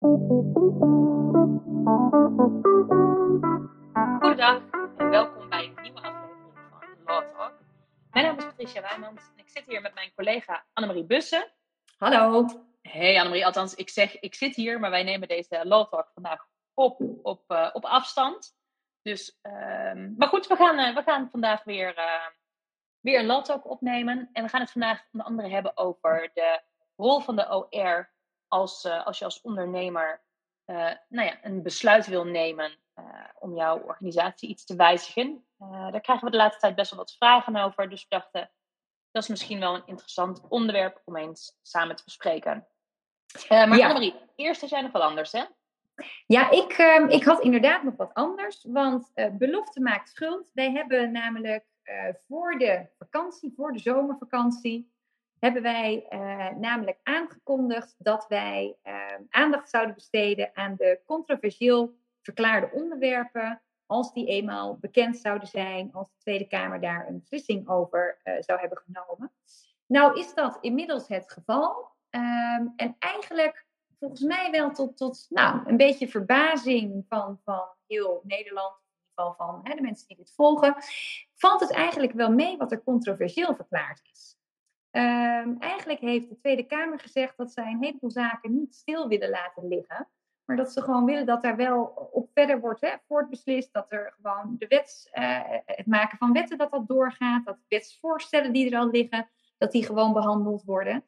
Goedendag en welkom bij een nieuwe aflevering van Law Talk. Mijn naam is Patricia Wijmans en ik zit hier met mijn collega Annemarie Bussen. Hallo. Hey Annemarie, althans ik zeg ik zit hier, maar wij nemen deze Law Talk vandaag op, op, uh, op afstand. Dus, um, maar goed, we gaan, uh, we gaan vandaag weer, uh, weer een Law Talk opnemen. En we gaan het vandaag onder andere hebben over de rol van de OR als, als je als ondernemer nou ja, een besluit wil nemen om jouw organisatie iets te wijzigen. daar krijgen we de laatste tijd best wel wat vragen over. Dus we dachten, dat is misschien wel een interessant onderwerp om eens samen te bespreken. maar ja. Annemarie, eerst is jij nog wel anders, hè? Ja, ik, uh, ik had inderdaad nog wat anders. Want uh, belofte maakt schuld. Wij hebben namelijk uh, voor de vakantie, voor de zomervakantie, hebben wij namelijk aangekondigd dat wij ehm, aandacht zouden besteden aan de controversieel verklaarde onderwerpen. Als die eenmaal bekend zouden zijn, als de Tweede Kamer daar een beslissing over zou hebben genomen. Nou is dat inmiddels het geval. Um, en eigenlijk volgens mij wel tot, tot nou, een beetje verbazing van, van heel Nederland, in ieder geval van hè, de mensen die dit volgen, valt het eigenlijk wel mee wat er controversieel verklaard is. Um, eigenlijk heeft de Tweede Kamer gezegd dat zij een heleboel zaken niet stil willen laten liggen. Maar dat ze gewoon willen dat daar wel op verder wordt hè, voortbeslist. Dat er gewoon de uh, het maken van wetten dat dat doorgaat. Dat wetsvoorstellen die er al liggen, dat die gewoon behandeld worden.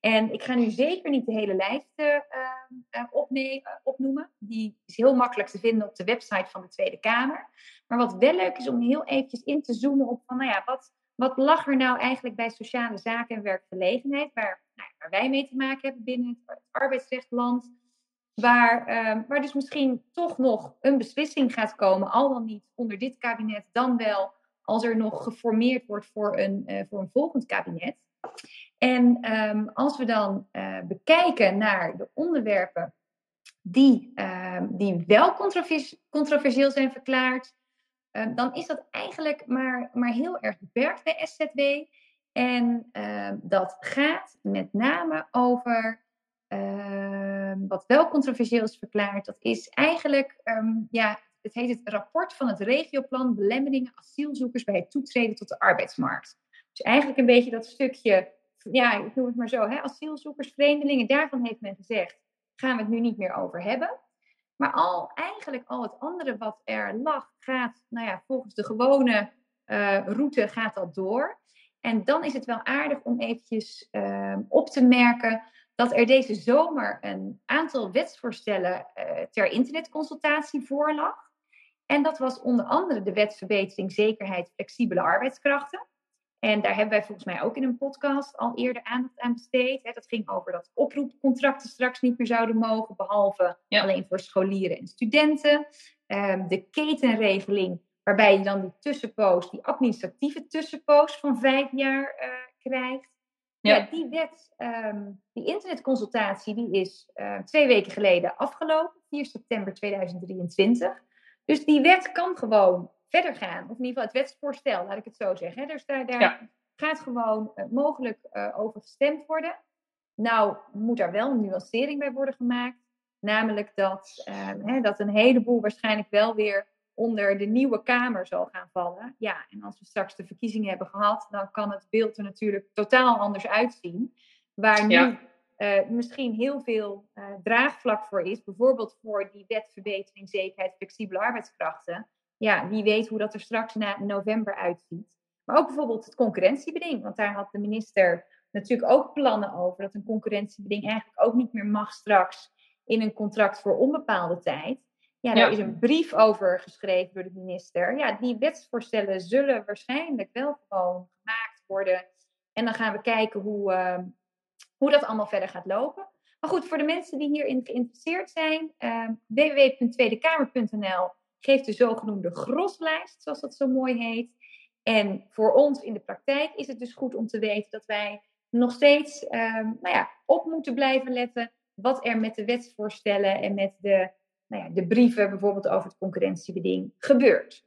En ik ga nu zeker niet de hele lijst uh, uh, opnoemen. Die is heel makkelijk te vinden op de website van de Tweede Kamer. Maar wat wel leuk is om heel eventjes in te zoomen op van, nou ja, wat, wat lag er nou eigenlijk bij sociale zaken en werkgelegenheid, waar, nou, waar wij mee te maken hebben binnen het arbeidsrechtland, waar, uh, waar dus misschien toch nog een beslissing gaat komen, al dan niet onder dit kabinet, dan wel als er nog geformeerd wordt voor een, uh, voor een volgend kabinet. En um, als we dan uh, bekijken naar de onderwerpen die, uh, die wel controversieel zijn verklaard, uh, dan is dat eigenlijk maar, maar heel erg beperkt bij SZW. En ehm, dat gaat met name over wat wel controversieel is verklaard. Dat is eigenlijk, ja, het heet het rapport van het regioplan belemmeringen asielzoekers bij het toetreden tot de arbeidsmarkt. Dus eigenlijk een beetje dat stukje ja, ik noem het maar zo, hè, asielzoekers, vreemdelingen, daarvan heeft men gezegd, gaan we het nu niet meer over hebben. Maar al, eigenlijk al het andere wat er lag, gaat, nou ja, volgens de gewone uh, route gaat dat door. En dan is het wel aardig om eventjes uh, op te merken dat er deze zomer een aantal wetsvoorstellen uh, ter internetconsultatie voorlag. En dat was onder andere de wetsverbetering zekerheid flexibele arbeidskrachten. En daar hebben wij volgens mij ook in een podcast al eerder aandacht aan besteed. Hè. Dat ging over dat oproepcontracten straks niet meer zouden mogen, behalve alleen voor scholieren en studenten. Um, de ketenregeling, waarbij je dan die tussenpoos, die administratieve tussenpoos van vijf jaar uh, krijgt. Ja. ja. die wet, um, die internetconsultatie, die is uh, twee weken geleden afgelopen, 4 september 2023. Dus die wet kan gewoon verder gaan. Of in ieder geval het wetsvoorstel, laat ik het zo zeggen. Dus daar, daar gaat gewoon uh, mogelijk uh, over gestemd worden. Nou, moet daar wel een nuancering bij worden gemaakt. Namelijk dat, hè, dat een heleboel waarschijnlijk wel weer onder de nieuwe Kamer zal gaan vallen. Ja, en als we straks de verkiezingen hebben gehad, dan kan het beeld er natuurlijk totaal anders uitzien. Waar nu ja. Uh, misschien heel veel uh, draagvlak voor is. Bijvoorbeeld voor die wetverbetering zekerheid flexibele arbeidskrachten ja, wie weet hoe dat er straks na november uitziet. Maar ook bijvoorbeeld het concurrentiebeding. Want daar had de minister natuurlijk ook plannen over. Dat een concurrentiebeding eigenlijk ook niet meer mag straks in een contract voor onbepaalde tijd. Ja, daar is een brief over geschreven door de minister. Ja, die wetsvoorstellen zullen waarschijnlijk wel gewoon gemaakt worden. En dan gaan we kijken hoe, uh, hoe dat allemaal verder gaat lopen. Maar goed, voor de mensen die hierin geïnteresseerd zijn, uh, www.tweedekamer.nl geeft de zogenoemde groslijst, zoals dat zo mooi heet. En voor ons in de praktijk is het dus goed om te weten dat wij nog steeds um, nou ja, op moeten blijven letten wat er met de wetsvoorstellen en met de, nou ja, de brieven bijvoorbeeld over het concurrentiebeding gebeurt.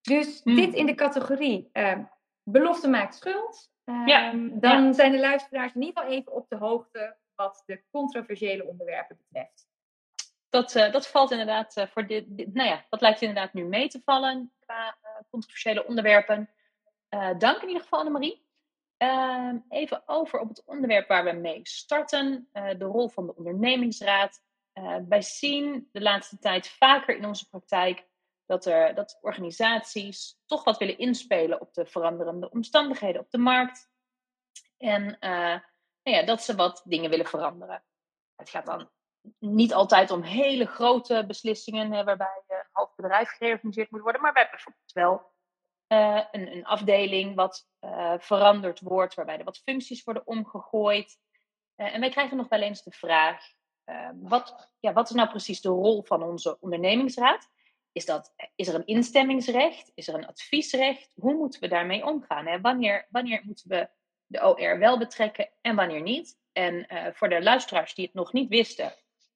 Dus hmm. dit in de categorie um, belofte maakt schuld. Um, ja. Dan ja. zijn de luisteraars in ieder geval even op de hoogte wat de controversiële onderwerpen betreft. Dat, dat valt inderdaad voor dit, Nou ja, dat lijkt inderdaad nu mee te vallen qua controversiële onderwerpen. dank in ieder geval, Annemarie. Ehm, even over op het onderwerp waar we mee starten: de rol van de ondernemingsraad. wij zien de laatste tijd vaker in onze praktijk dat, er, dat organisaties toch wat willen inspelen op de veranderende omstandigheden op de markt. En nou ja, dat ze wat dingen willen veranderen. Het gaat dan niet altijd om hele grote beslissingen hè, waarbij een half bedrijf gereorganiseerd moet worden. Maar wij hebben bijvoorbeeld wel uh, een, een, afdeling wat uh, veranderd wordt, waarbij er wat functies worden omgegooid. en wij krijgen nog wel eens de vraag: wat, ja, wat is nou precies de rol van onze ondernemingsraad? Is, dat, is er een instemmingsrecht? Is er een adviesrecht? Hoe moeten we daarmee omgaan? Hè? Wanneer, wanneer moeten we de OR wel betrekken en wanneer niet? En voor de luisteraars die het nog niet wisten,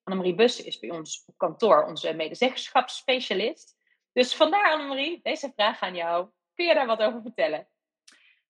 Annemarie Bussen is bij ons op kantoor onze medezeggenschapsspecialist. Dus vandaar Annemarie, deze vraag aan jou. Kun je daar wat over vertellen?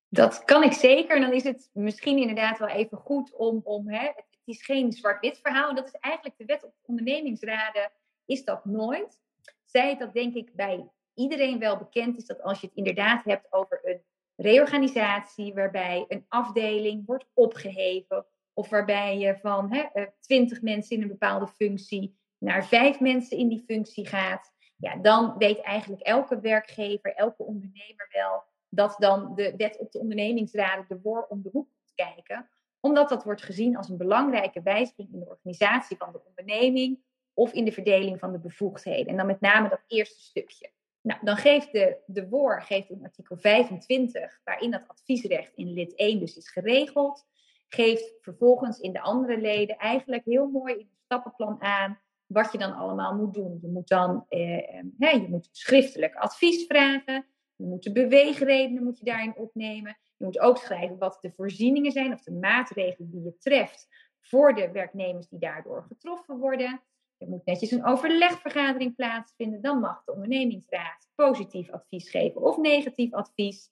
Dat kan ik zeker. En dan is het misschien inderdaad wel even goed om, om hè, het is geen zwart-wit verhaal. Dat is eigenlijk de wet op ondernemingsraden, is dat nooit zij dat denk ik bij iedereen wel bekend is dat als je het inderdaad hebt over een reorganisatie waarbij een afdeling wordt opgeheven of waarbij je van hè, 20 eh, mensen in een bepaalde functie naar vijf mensen in die functie gaat, ja, dan weet eigenlijk elke werkgever, elke ondernemer wel dat dan de wet op de ondernemingsraden de wor om de hoek moet kijken, omdat dat wordt gezien als een belangrijke wijziging in de organisatie van de onderneming, of in de verdeling van de bevoegdheden. En dan met name dat eerste stukje. Nou, dan geeft de, de WOR geeft in artikel 25, waarin dat adviesrecht in lid 1 dus is geregeld, geeft vervolgens in de andere leden eigenlijk heel mooi in het stappenplan aan wat je dan allemaal moet doen. Je moet dan eh, je moet schriftelijk advies vragen, je moet de beweegredenen moet je daarin opnemen. Je moet ook schrijven wat de voorzieningen zijn of de maatregelen die je treft voor de werknemers die daardoor getroffen worden. Er moet netjes een overlegvergadering plaatsvinden. Dan mag de ondernemingsraad positief advies geven of negatief advies.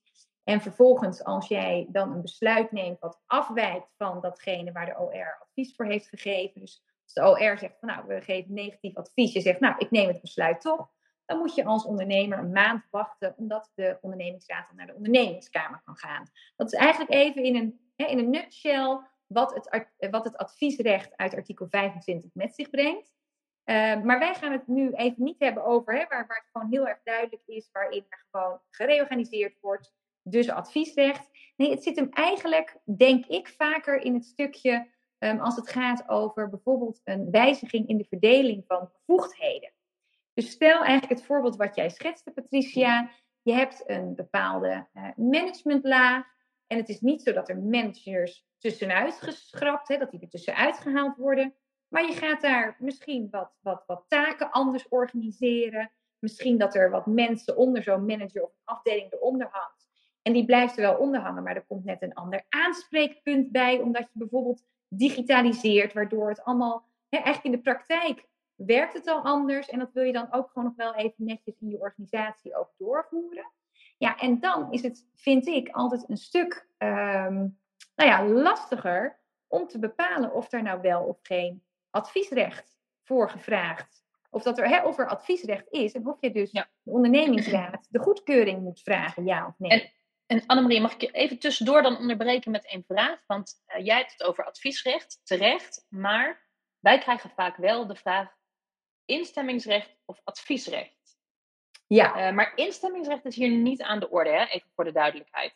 En vervolgens, als jij dan een besluit neemt wat afwijkt van datgene waar de OR advies voor heeft gegeven. Dus als de OR zegt van nou, we geven negatief advies. Je zegt nou, ik neem het besluit toch. Dan moet je als ondernemer een maand wachten, omdat de ondernemingsraad naar de ondernemingskamer kan gaan. Dat is eigenlijk even in een, in een nutshell wat het, wat het adviesrecht uit artikel 25 met zich brengt. Ehm, maar wij gaan het nu even niet hebben over hè, waar, waar het gewoon heel erg duidelijk is, waarin er gewoon gereorganiseerd wordt, dus adviesrecht. Nee, het zit hem eigenlijk, denk ik, vaker in het stukje um, als het gaat over bijvoorbeeld een wijziging in de verdeling van bevoegdheden. Dus stel eigenlijk het voorbeeld wat jij schetste, Patricia. Je hebt een bepaalde uh, managementlaag. En het is niet zo dat er managers tussenuit geschrapt, hè, dat die er tussenuit gehaald worden. Maar je gaat daar misschien wat, wat, wat taken anders organiseren. Misschien dat er wat mensen onder zo'n manager of afdeling eronder hangt. En die blijft er wel onder hangen, maar er komt net een ander aanspreekpunt bij, omdat je bijvoorbeeld digitaliseert, waardoor het allemaal, hè, eigenlijk in de praktijk werkt het al anders. En dat wil je dan ook gewoon nog wel even netjes in je organisatie ook doorvoeren. Ja, en dan is het, vind ik, altijd een stuk um, nou ja, lastiger om te bepalen of er nou wel of geen adviesrecht voor gevraagd. Of, dat er, hè, of er adviesrecht is en of je dus de ondernemingsraad de goedkeuring moet vragen, ja of nee. En, en Annemarie, mag ik je even tussendoor dan onderbreken met één vraag? Want uh, jij hebt het over adviesrecht, terecht, maar wij krijgen vaak wel de vraag instemmingsrecht of adviesrecht. Ja. Uh, maar instemmingsrecht is hier niet aan de orde, hè? even voor de duidelijkheid.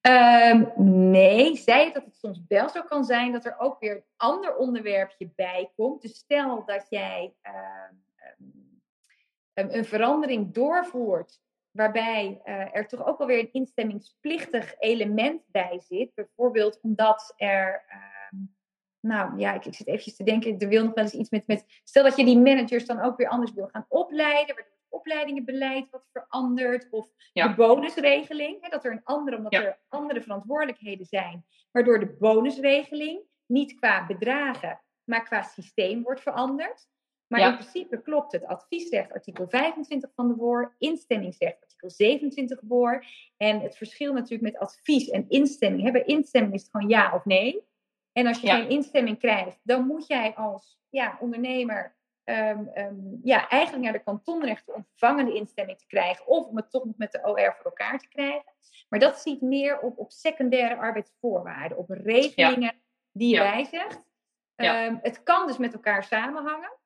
Um, nee, zei dat het soms wel zo kan zijn dat er ook weer een ander onderwerpje bij komt. Dus stel dat jij um, een verandering doorvoert waarbij uh, er toch ook wel weer een instemmingsplichtig element bij zit. Bijvoorbeeld omdat er, nou ja, ik, ik, zit eventjes te denken, er wil nog wel eens iets met, met, stel dat je die managers dan ook weer anders wil gaan opleiden, waardoor opleidingenbeleid wat verandert. Of de bonusregeling. Hè, dat er een andere, omdat er andere verantwoordelijkheden zijn. Waardoor de bonusregeling niet qua bedragen, maar qua systeem wordt veranderd. Maar in principe klopt het adviesrecht artikel 25 van de WOR, instemmingsrecht artikel 27 WOR. En het verschil natuurlijk met advies en instemming. Hè, bij instemming is het gewoon ja of nee. En als je geen instemming krijgt, dan moet jij als ja, ondernemer ehm, ehm, ja, eigenlijk naar de kantonrechter om vervangende instemming te krijgen. Of om het toch nog met de OR voor elkaar te krijgen. Maar dat ziet meer op, op secundaire arbeidsvoorwaarden, op regelingen die je wijzigt. Ehm, het kan dus met elkaar samenhangen.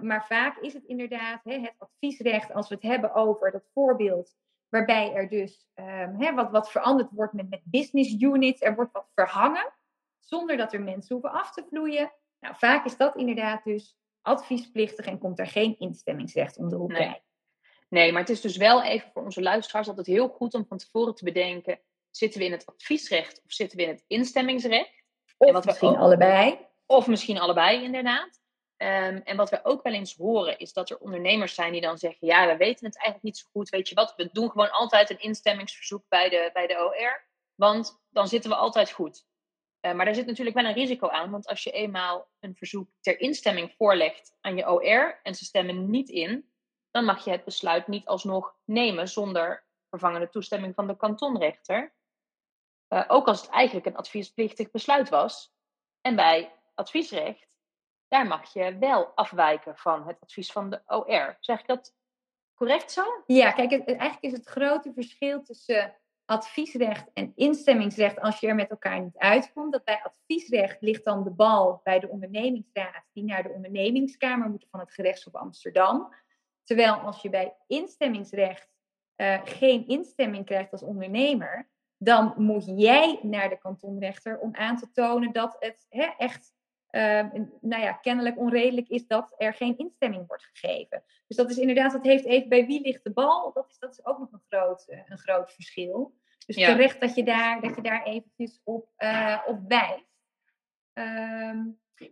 Maar vaak is het inderdaad hè, het adviesrecht, als we het hebben over dat voorbeeld Waarbij er dus um, wat, wat veranderd wordt met, met business units. Er wordt wat verhangen. Zonder dat er mensen hoeven af te vloeien. Nou, vaak is dat inderdaad dus adviesplichtig en komt er geen instemmingsrecht om de hoek nee. Nee, maar het is dus wel even voor onze luisteraars altijd heel goed om van tevoren te bedenken: zitten we in het adviesrecht of zitten we in het instemmingsrecht? Of wat misschien allebei. Of misschien allebei, inderdaad. Ehm, en wat we ook wel eens horen, is dat er ondernemers zijn die dan zeggen: Ja, we weten het eigenlijk niet zo goed. Weet je wat, we doen gewoon altijd een instemmingsverzoek bij de, bij de OR, want dan zitten we altijd goed. Uh, maar daar zit natuurlijk wel een risico aan, want als je eenmaal een verzoek ter instemming voorlegt aan je OR en ze stemmen niet in, dan mag je het besluit niet alsnog nemen zonder vervangende toestemming van de kantonrechter. Uh, ook als het eigenlijk een adviesplichtig besluit was. En bij adviesrecht daar mag je wel afwijken van het advies van de OR. Zeg ik dat correct zo? Ja, kijk, eigenlijk is het grote verschil tussen adviesrecht en instemmingsrecht als je er met elkaar niet uitkomt. Dat bij adviesrecht ligt dan de bal bij de ondernemingsraad die naar de ondernemingskamer moet van het gerechtshof Amsterdam. Terwijl als je bij instemmingsrecht uh, geen instemming krijgt als ondernemer, dan moet jij naar de kantonrechter om aan te tonen dat het echt nou ja, kennelijk onredelijk is dat er geen instemming wordt gegeven. Dus dat is inderdaad, dat heeft even bij wie ligt de bal, dat is, dat is ook nog een groot, eh, een groot verschil. Dus terecht dat je daar, dat je daar eventjes op, uh, op wijst. Ehm,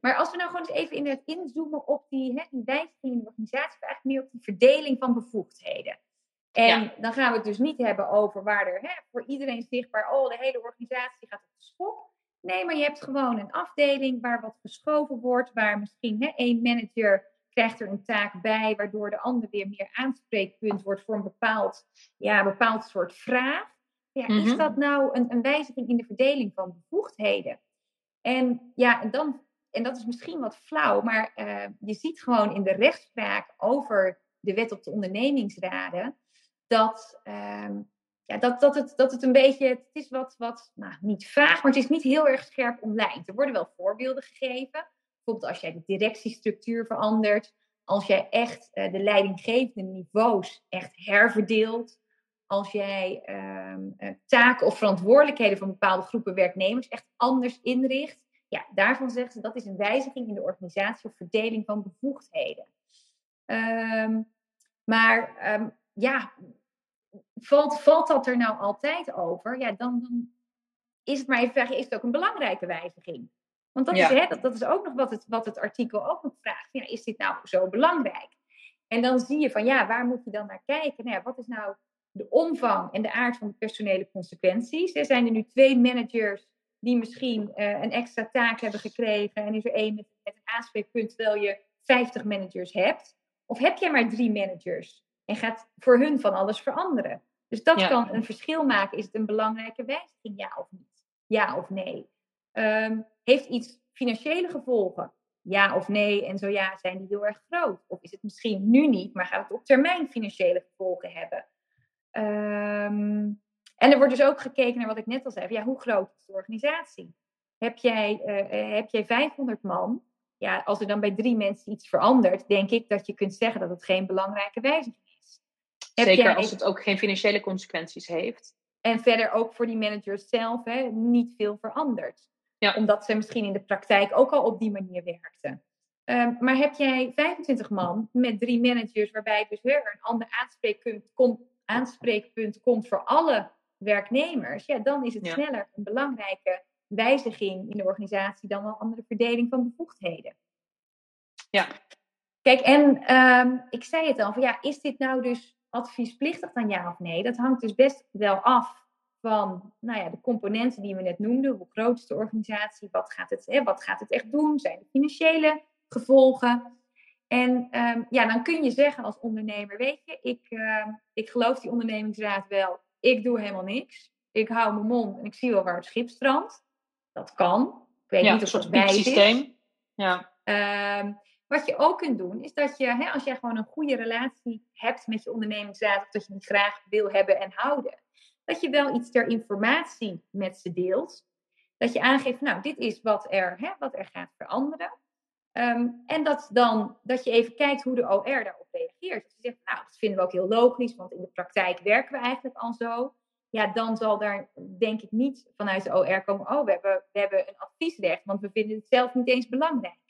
maar als we nou gewoon eens even in het inzoomen op die, hè, die wijziging in de organisatie, eigenlijk meer op die verdeling van bevoegdheden. En dan gaan we het dus niet hebben over waar er hè, voor iedereen zichtbaar, oh, de hele organisatie gaat op de schop. Nee, maar je hebt gewoon een afdeling waar wat geschoven wordt, waar misschien hè, één manager krijgt er een taak bij, waardoor de ander weer meer aanspreekpunt wordt voor een bepaald, ja, bepaald soort vraag. Ja, Is mhm. dat nou een, een wijziging in de verdeling van bevoegdheden? En ja, en, dan, en dat is misschien wat flauw, maar uh, je ziet gewoon in de rechtspraak over de wet op de ondernemingsraden dat uh, dat, dat, het, dat het een beetje, het is wat, wat nou, niet vaag, maar het is niet heel erg scherp omlijnd. Er worden wel voorbeelden gegeven. Bijvoorbeeld als jij de directiestructuur verandert, als jij echt uh, de leidinggevende niveaus echt herverdeelt, als jij uh, taken of verantwoordelijkheden van bepaalde groepen werknemers echt anders inricht. Ja, daarvan zeggen ze dat is een wijziging in de organisatie of verdeling van bevoegdheden. Um, maar um, ja, valt, valt dat er nou altijd over? Ja, dan, dan is het maar even vragen, is het ook een belangrijke wijziging? Want dat, is, hè, dat, dat is ook nog wat het, wat het artikel ook nog vraagt. Ja, is dit nou zo belangrijk? En dan zie je van, ja, waar moet je dan naar kijken? Nou ja, wat is nou de omvang en de aard van de personele consequenties? Er zijn er nu twee managers die misschien uh, een extra taak hebben gekregen. En is er één met, met een aanspreekpunt terwijl je 50 managers hebt? Of heb jij maar drie managers? en gaat voor hun van alles veranderen. Dus dat kan een verschil maken. Is het een belangrijke wijziging, ja of niet? Ja of nee? Ehm, heeft iets financiële gevolgen? Ja of nee? En zo ja, zijn die heel erg groot? Of is het misschien nu niet, maar gaat het op termijn financiële gevolgen hebben? Ehm, en er wordt dus ook gekeken naar wat ik net al zei. Ja, hoe groot is de organisatie? Heb jij, uh, heb jij 500 man? Ja, als er dan bij drie mensen iets verandert, denk ik dat je kunt zeggen dat het geen belangrijke wijziging Zeker als het ook geen financiële consequenties heeft. En verder ook voor die managers zelf hè, niet veel veranderd. Ja. Omdat ze misschien in de praktijk ook al op die manier werkten. Um, maar heb jij 25 man met drie managers, waarbij dus weer een ander aanspreekpunt komt, aanspreekpunt komt voor alle werknemers, ja, dan is het sneller een belangrijke wijziging in de organisatie dan een andere verdeling van bevoegdheden. Ja. Kijk, en um, ik zei het al, van ja, is dit nou dus adviesplichtig dan ja of nee? Dat hangt dus best wel af van nou ja, de componenten die we net noemden. Hoe groot is de organisatie? Wat gaat het, hè, wat gaat het echt doen? Zijn er financiële gevolgen? En um, ja, dan kun je zeggen als ondernemer, weet je, ik, uh, ik geloof die ondernemingsraad wel. Ik doe helemaal niks. Ik hou mijn mond en ik zie wel waar het schip strandt. Dat kan. Ik weet niet of dat bij systeem. Ja. Um, Wat je ook kunt doen, is dat je, hè, als jij gewoon een goede relatie hebt met je ondernemingsraad, of dat je die graag wil hebben en houden, dat je wel iets ter informatie met ze deelt. Dat je aangeeft, nou, dit is wat er, hè, wat er gaat veranderen. Ehm, en dat, dan, dat je even kijkt hoe de OR daarop reageert. Als je zegt, nou, dat vinden we ook heel logisch, want in de praktijk werken we eigenlijk al zo. Ja, dan zal daar denk ik niet vanuit de OR komen, oh, we hebben, we hebben een adviesrecht, want we vinden het zelf niet eens belangrijk.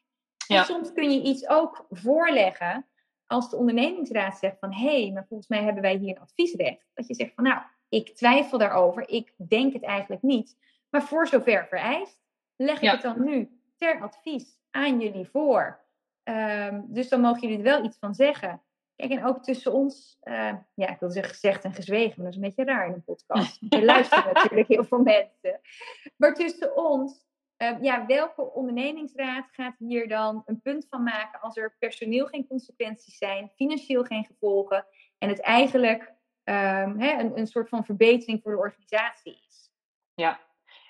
Ja. En soms kun je iets ook voorleggen als de ondernemingsraad zegt van, hé, hey, maar volgens mij hebben wij hier een adviesrecht. Dat je zegt van, nou, ik twijfel daarover, ik denk het eigenlijk niet. Maar voor zover vereist, leg ik het dan nu ter advies aan jullie voor. Ehm, dus dan mogen jullie er wel iets van zeggen. Kijk, en ook tussen ons, uh, ja, ik wil zeggen gezegd en gezwegen, maar dat is een beetje raar in een podcast. Je luistert natuurlijk heel veel mensen. Maar tussen ons, uh, ja, welke ondernemingsraad gaat hier dan een punt van maken als er personeel geen consequenties zijn, financieel geen gevolgen en het eigenlijk um, een, een soort van verbetering voor de organisatie is? Ja,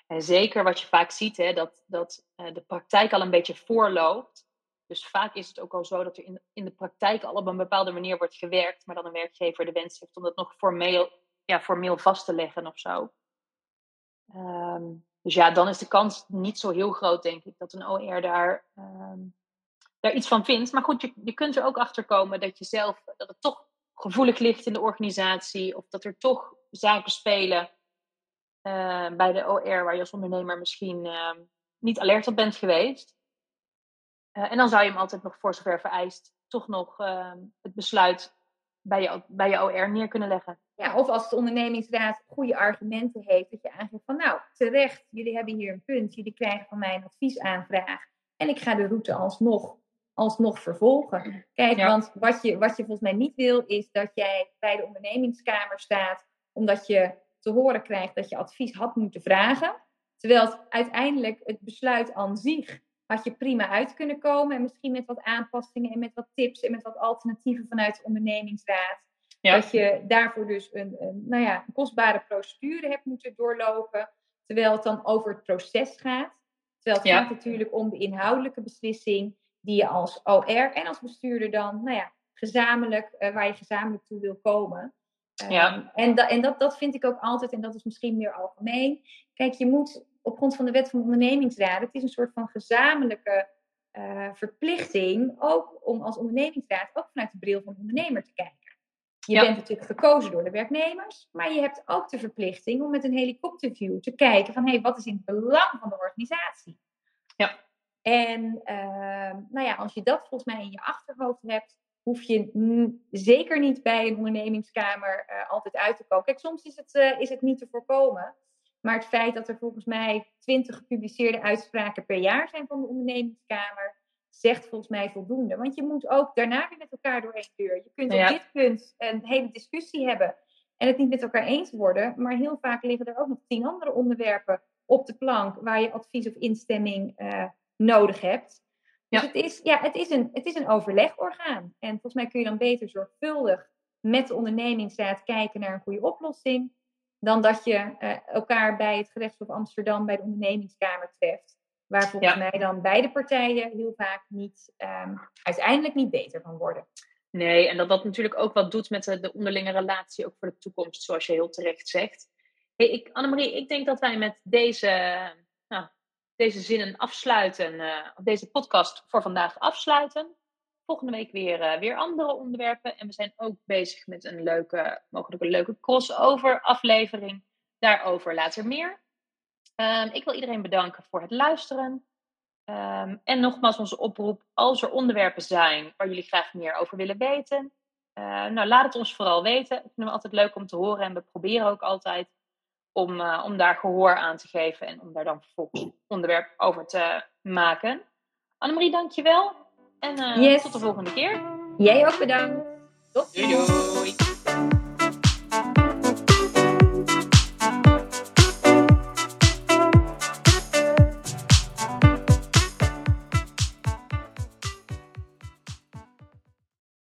en zeker wat je vaak ziet, hè, dat, dat uh, de praktijk al een beetje voorloopt. Dus vaak is het ook al zo dat er in, in de praktijk al op een bepaalde manier wordt gewerkt, maar dan een werkgever de wens heeft om dat nog formeel, ja, formeel vast te leggen of zo. Um, dus ja, dan is de kans niet zo heel groot, denk ik, dat een OR daar, um, daar iets van vindt. Maar goed, je, je kunt er ook achter komen dat je zelf, dat het toch gevoelig ligt in de organisatie, of dat er toch zaken spelen uh, bij de OR waar je als ondernemer misschien uh, niet alert op bent geweest. Uh, en dan zou je hem altijd nog voor zover vereist toch nog ehm, het besluit bij je, bij je OR neer kunnen leggen. Ja, of als de ondernemingsraad goede argumenten heeft, dat je aangeeft van nou, terecht, jullie hebben hier een punt, jullie krijgen van mij een adviesaanvraag en ik ga de route alsnog, alsnog vervolgen. Kijk, want wat je, wat je volgens mij niet wil, is dat jij bij de ondernemingskamer staat, omdat je te horen krijgt dat je advies had moeten vragen. Terwijl het uiteindelijk het besluit aan zich had je prima uit kunnen komen. En misschien met wat aanpassingen en met wat tips en met wat alternatieven vanuit de ondernemingsraad. Dat je daarvoor dus een, een, nou ja, een kostbare procedure hebt moeten doorlopen. Terwijl het dan over het proces gaat. Terwijl het gaat natuurlijk om de inhoudelijke beslissing die je als OR en als bestuurder dan, nou ja, gezamenlijk, uh, waar je gezamenlijk toe wil komen. Ja. Ehm, en, da en dat, dat vind ik ook altijd, en dat is misschien meer algemeen. Kijk, je moet op grond van de wet van ondernemingsraad, het is een soort van gezamenlijke uh, verplichting, ook om als ondernemingsraad ook vanuit de bril van de ondernemer te kijken. Je bent natuurlijk gekozen door de werknemers, maar je hebt ook de verplichting om met een helikopterview te kijken van hé, hey, wat is in het belang van de organisatie? Ja. En uh, nou ja, als je dat volgens mij in je achterhoofd hebt, hoef je zeker niet bij een ondernemingskamer uh, altijd uit te komen. Kijk, soms is het, uh, is het niet te voorkomen. Maar het feit dat er volgens mij 20 gepubliceerde uitspraken per jaar zijn van de ondernemingskamer, zegt volgens mij voldoende. Want je moet ook daarna weer met elkaar door één deur. Je kunt op dit punt een hele discussie hebben en het niet met elkaar eens worden. Maar heel vaak liggen er ook nog tien andere onderwerpen op de plank waar je advies of instemming uh, nodig hebt. Dus het is, ja, het, is een, het is een overlegorgaan. En volgens mij kun je dan beter zorgvuldig met de ondernemingsraad kijken naar een goede oplossing. Dan dat je uh, elkaar bij het gerechtshof Amsterdam bij de ondernemingskamer treft. Waar volgens mij dan beide partijen heel vaak niet, um, uiteindelijk niet beter van worden. Nee, en dat dat natuurlijk ook wat doet met de, de onderlinge relatie, ook voor de toekomst, zoals je heel terecht zegt. Hey, ik, Annemarie, ik denk dat wij met deze nou, deze zinnen afsluiten, uh, deze podcast voor vandaag afsluiten. Volgende week weer, uh, weer andere onderwerpen. En we zijn ook bezig met een leuke, mogelijk een leuke crossover aflevering. Daarover later meer. Um, ik wil iedereen bedanken voor het luisteren. Um, en nogmaals onze oproep, als er onderwerpen zijn waar jullie graag meer over willen weten. Uh, nou, laat het ons vooral weten. Ik vind het altijd leuk om te horen en we proberen ook altijd om, uh, om daar gehoor aan te geven en om daar dan vervolgens onderwerp over te maken. Annemarie, dankjewel. En uh, yes. tot de volgende keer. Jij ook bedankt. Tot doei. doei.